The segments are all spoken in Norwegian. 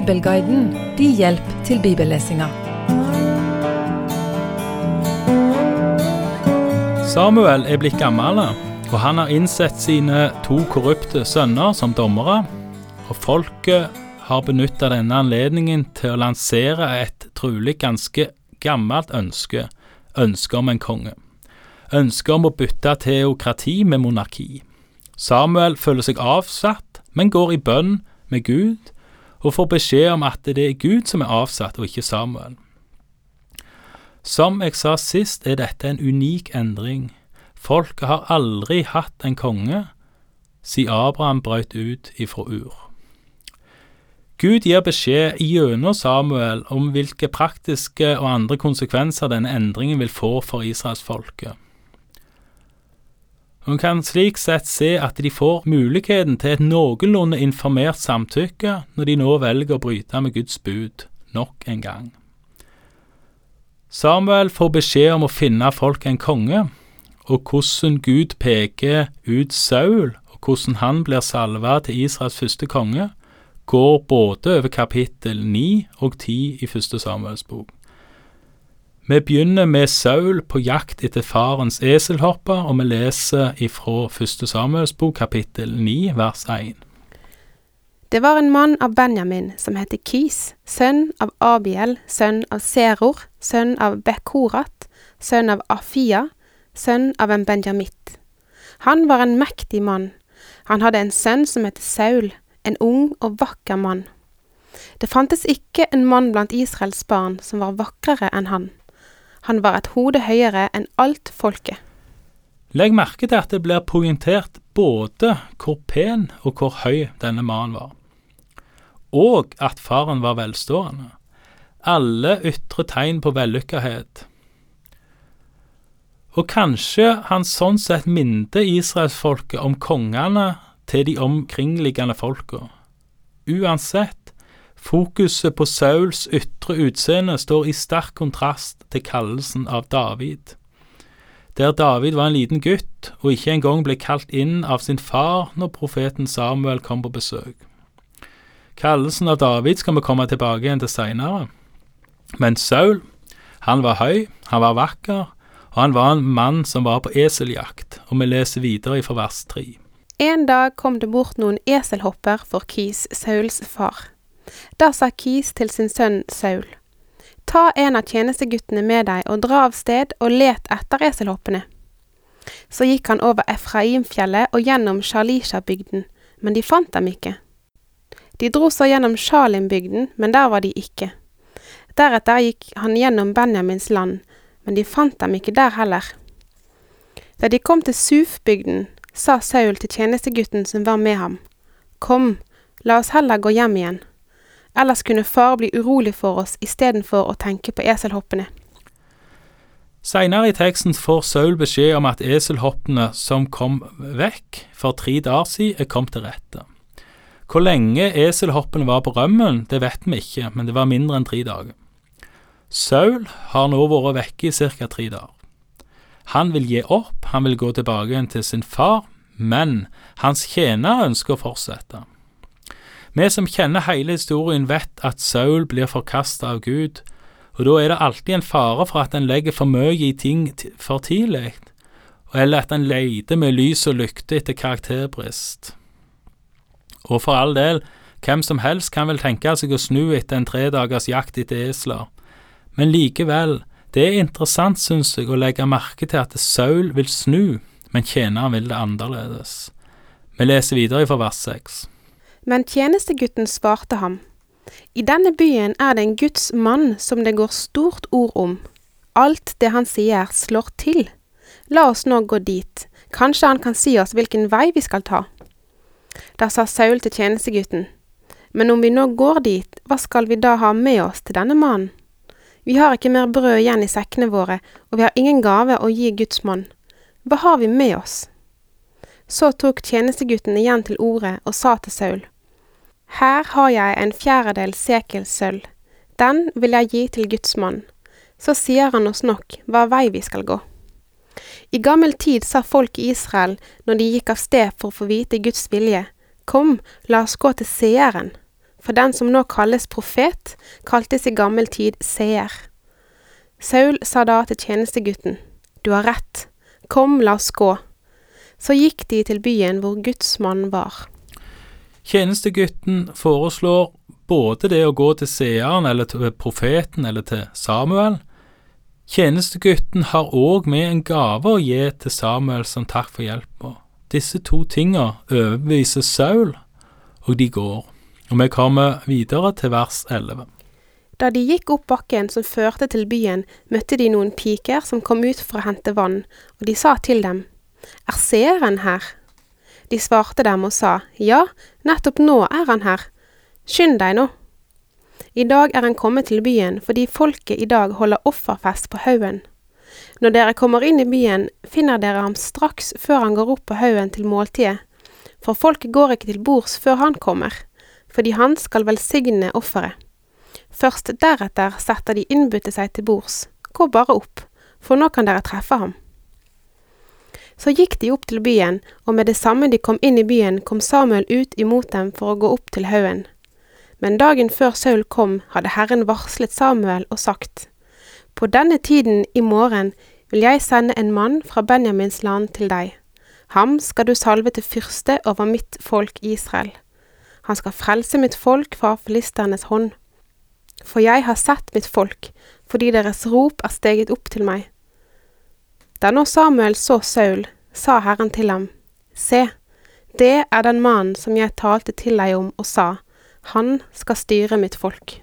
Bibelguiden din hjelp til bibellesinga. Samuel er blitt gammel, og han har innsett sine to korrupte sønner som dommere. Og folket har benytta denne anledningen til å lansere et trolig ganske gammelt ønske, ønsket om en konge. Ønsket om å bytte teokrati med monarki. Samuel føler seg avsatt, men går i bønn med Gud og får beskjed om at det er Gud som er avsatt, og ikke Samuel. Som jeg sa sist, er dette en unik endring. Folket har aldri hatt en konge siden Abraham brøt ut ifra Ur. Gud gir beskjed gjennom Samuel om hvilke praktiske og andre konsekvenser denne endringen vil få for israelsfolket. Hun kan slik sett se at de får muligheten til et noenlunde informert samtykke når de nå velger å bryte med Guds bud nok en gang. Samuel får beskjed om å finne folk en konge, og hvordan Gud peker ut Saul, og hvordan han blir salva til Israels første konge, går både over kapittel 9 og 10 i første Samuels bok. Vi begynner med Saul på jakt etter farens eselhopper, og vi leser ifra første Samuels bok kapittel 9 vers 1. Det var en mann av Benjamin som het Kis, sønn av Abiel, sønn av Seror, sønn av Bekorat, sønn av Afia, sønn av en benjamitt. Han var en mektig mann. Han hadde en sønn som het Saul, en ung og vakker mann. Det fantes ikke en mann blant Israels barn som var vakrere enn han. Han var et hode høyere enn alt folket. Legg merke til at det blir poengtert både hvor pen og hvor høy denne mannen var, og at faren var velstående. Alle ytre tegn på vellykkethet. Og kanskje han sånn sett minte israelsfolket om kongene til de omkringliggende folka. Uansett Fokuset på Sauls ytre utseende står i sterk kontrast til kallelsen av David. Der David var en liten gutt og ikke engang ble kalt inn av sin far når profeten Samuel kom på besøk. Kallelsen av David skal vi komme tilbake igjen til seinere. Men Saul, han var høy, han var vakker, og han var en mann som var på eseljakt, og vi leser videre fra vers tre. En dag kom det bort noen eselhopper for Kis, Sauls far. Da sa Kis til sin sønn Saul, Ta en av tjenesteguttene med deg og dra av sted og let etter eselhoppene. Så gikk han over Efraimfjellet og gjennom Shalisha-bygden, men de fant dem ikke. De dro så gjennom Shalim-bygden, men der var de ikke. Deretter gikk han gjennom Benjamins land, men de fant dem ikke der heller. Da de kom til Suf-bygden, sa Saul til tjenestegutten som var med ham, Kom, la oss heller gå hjem igjen. Ellers kunne far bli urolig for oss istedenfor å tenke på eselhoppene. Seinere i teksten får Saul beskjed om at eselhoppene som kom vekk for tre dager siden, er kommet til rette. Hvor lenge eselhoppene var på rømmen, det vet vi ikke, men det var mindre enn tre dager. Saul har nå vært vekke i ca. tre dager. Han vil gi opp, han vil gå tilbake igjen til sin far, men hans tjener ønsker å fortsette. Vi som kjenner hele historien, vet at Saul blir forkasta av Gud, og da er det alltid en fare for at en legger for mye i ting for tidlig, eller at en leter med lys og lykte etter karakterbrist. Og for all del, hvem som helst kan vel tenke seg å snu etter en tredagers jakt etter esler, men likevel, det er interessant, synes jeg, å legge merke til at Saul vil snu, men tjeneren vil det annerledes. Vi leser videre fra vers seks. Men tjenestegutten svarte ham, I denne byen er det en Guds mann som det går stort ord om. Alt det han sier, slår til. La oss nå gå dit, kanskje han kan si oss hvilken vei vi skal ta. Da sa Saul til tjenestegutten, Men om vi nå går dit, hva skal vi da ha med oss til denne mannen? Vi har ikke mer brød igjen i sekkene våre, og vi har ingen gave å gi Guds mann. Hva har vi med oss? Så tok tjenestegutten igjen til orde og sa til Saul, Her har jeg en fjerdedel sekel sølv, den vil jeg gi til Guds mann, så sier han oss nok hva vei vi skal gå. I gammel tid sa folk i Israel når de gikk av sted for å få vite Guds vilje, Kom, la oss gå til seeren. for den som nå kalles profet, kaltes i gammel tid seer. Saul sa da til tjenestegutten, Du har rett, kom, la oss gå. Så gikk de til byen hvor Guds mann var. Tjenestegutten foreslår både det å gå til seeren eller til profeten eller til Samuel. Tjenestegutten har òg med en gave å gi til Samuel som takk for hjelpa. Disse to tinga overbeviser Saul, og de går. Og vi kommer videre til vers 11. Da de gikk opp bakken som førte til byen, møtte de noen piker som kom ut for å hente vann, og de sa til dem, Er seeren her? De svarte dem og sa, Ja, nettopp nå er han her. Skynd deg nå. I dag er han kommet til byen fordi folket i dag holder offerfest på haugen. Når dere kommer inn i byen, finner dere ham straks før han går opp på haugen til måltidet, for folket går ikke til bords før han kommer, fordi han skal velsigne offeret. Først deretter setter de innbudte seg til bords, gå bare opp, for nå kan dere treffe ham. Så gikk de opp til byen, og med det samme de kom inn i byen, kom Samuel ut imot dem for å gå opp til haugen. Men dagen før Saul kom, hadde Herren varslet Samuel og sagt, På denne tiden i morgen vil jeg sende en mann fra Benjamins land til deg. Ham skal du salve til fyrste over mitt folk Israel. Han skal frelse mitt folk fra filisternes hånd. For jeg har sett mitt folk, fordi deres rop er steget opp til meg. Da nå Samuel så Saul, sa Herren til ham, Se, det er den mannen som jeg talte til deg om og sa, han skal styre mitt folk.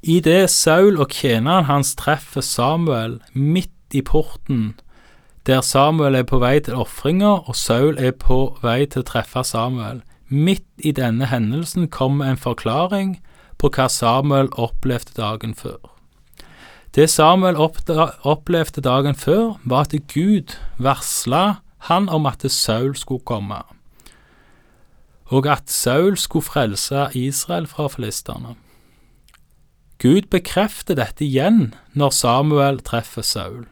I det Saul og tjeneren hans treffer Samuel midt i porten, der Samuel er på vei til ofringa og Saul er på vei til å treffe Samuel, midt i denne hendelsen kommer en forklaring på hva Samuel opplevde dagen før. Det Samuel opplevde dagen før, var at Gud varsla han om at Saul skulle komme, og at Saul skulle frelse Israel fra filistene. Gud bekrefter dette igjen når Samuel treffer Saul.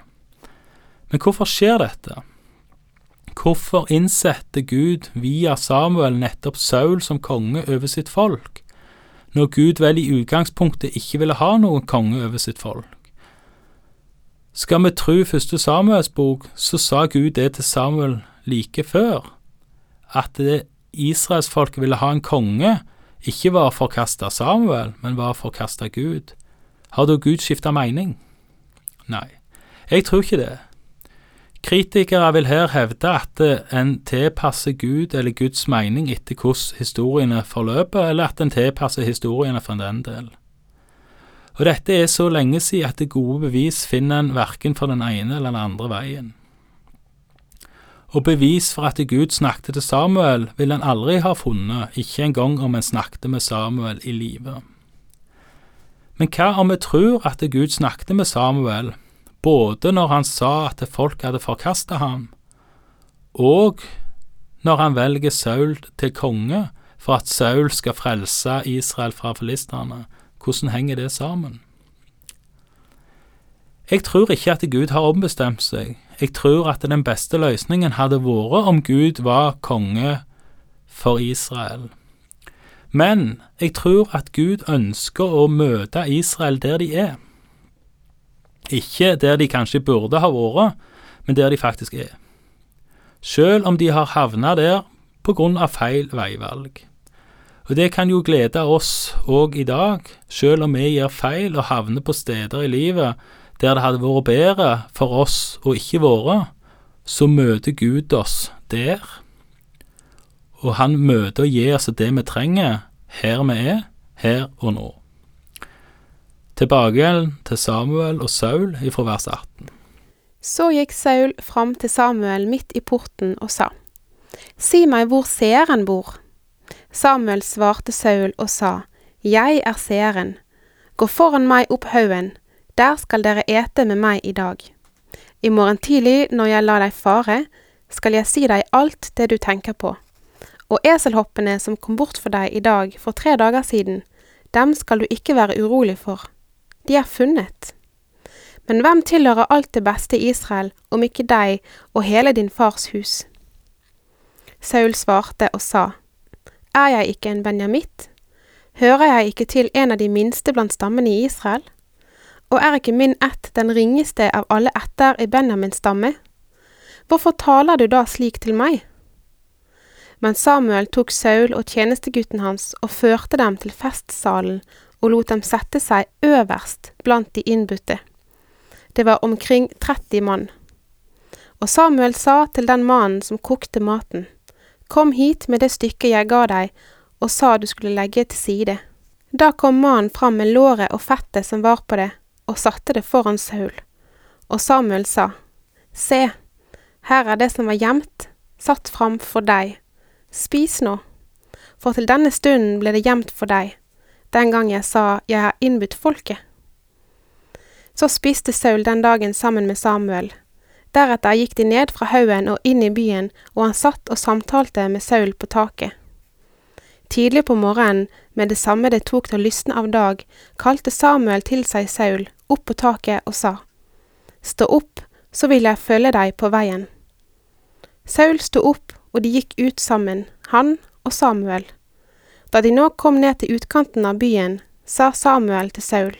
Men hvorfor skjer dette? Hvorfor innsetter Gud via Samuel nettopp Saul som konge over sitt folk, når Gud vel i utgangspunktet ikke ville ha noen konge over sitt folk? Skal vi tro første Samuels bok, så sa Gud det til Samuel like før, at israelsfolket ville ha en konge, ikke var forkasta Samuel, men var forkasta Gud. Har da Gud skifta mening? Nei, jeg tror ikke det. Kritikere vil her hevde at en tilpasser Gud eller Guds mening etter hvordan historiene forløper, eller at en tilpasser historiene for den del. Og dette er så lenge siden at det gode bevis finner en verken for den ene eller den andre veien. Og bevis for at Gud snakket til Samuel, vil en aldri ha funnet, ikke engang om en snakket med Samuel i live. Men hva om vi tror at Gud snakket med Samuel, både når han sa at folk hadde forkastet ham, og når han velger Saul til konge for at Saul skal frelse Israel fra filistene? Hvordan henger det sammen? Jeg tror ikke at Gud har ombestemt seg. Jeg tror at den beste løsningen hadde vært om Gud var konge for Israel. Men jeg tror at Gud ønsker å møte Israel der de er. Ikke der de kanskje burde ha vært, men der de faktisk er. Selv om de har havna der på grunn av feil veivalg. Og det kan jo glede oss òg i dag, selv om vi gjør feil og havner på steder i livet der det hadde vært bedre for oss å ikke være, så møter Gud oss der. Og han møter og gir oss det vi trenger, her vi er, her og nå. Tilbake til Samuel og Saul ifra vers 18. Så gikk Saul fram til Samuel midt i porten og sa, Si meg hvor seeren bor. Samuel svarte Saul og sa, Jeg er seeren. Gå foran meg opp haugen, der skal dere ete med meg i dag. I morgen tidlig, når jeg lar deg fare, skal jeg si deg alt det du tenker på. Og eselhoppene som kom bort for deg i dag for tre dager siden, dem skal du ikke være urolig for. De er funnet. Men hvem tilhører alt det beste i Israel, om ikke deg og hele din fars hus? Saul svarte og sa, Er jeg ikke en benjamitt? Hører jeg ikke til en av de minste blant stammene i Israel? Og er ikke min ett den ringeste av alle ætter i Benjamins stamme? Hvorfor taler du da slik til meg? Men Samuel tok Saul og tjenestegutten hans og førte dem til festsalen og lot dem sette seg øverst blant de innbudte. Det var omkring 30 mann. Og Samuel sa til den mannen som kokte maten, Kom hit med det stykket jeg ga deg, og sa du skulle legge til side. Da kom mannen fram med låret og fettet som var på det, og satte det foran Saul. Og Samuel sa, Se, her er det som var gjemt, satt fram for deg. Spis nå, for til denne stunden ble det gjemt for deg, den gang jeg sa jeg har innbudt folket. Så spiste Saul den dagen sammen med Samuel. Deretter gikk de ned fra haugen og inn i byen, og han satt og samtalte med Saul på taket. Tidlig på morgenen, med det samme det tok til å lysne av dag, kalte Samuel til seg Saul opp på taket og sa, Stå opp, så vil jeg følge deg på veien. Saul sto opp, og de gikk ut sammen, han og Samuel. Da de nå kom ned til utkanten av byen, sa Samuel til Saul,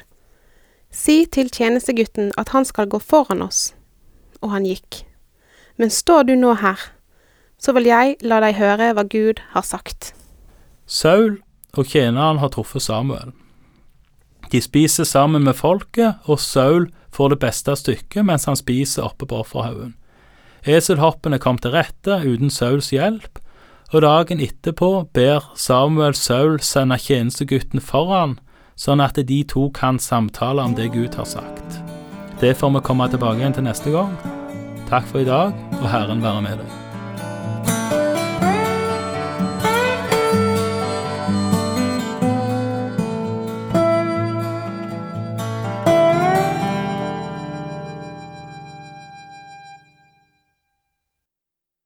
Si til tjenestegutten at han skal gå foran oss. Og han gikk. Men står du nå her, så vil jeg la deg høre hva Gud har sagt. Saul og tjeneren har truffet Samuel. De spiser sammen med folket, og Saul får det beste stykket mens han spiser oppe på offerhaugen. Eselhoppene kom til rette uten Sauls hjelp, og dagen etterpå ber Samuel Saul sende tjenestegutten foran, sånn at de to kan samtale om det Gud har sagt. Det får vi komme tilbake igjen til neste gang. Takk for i dag, og Herren være med deg.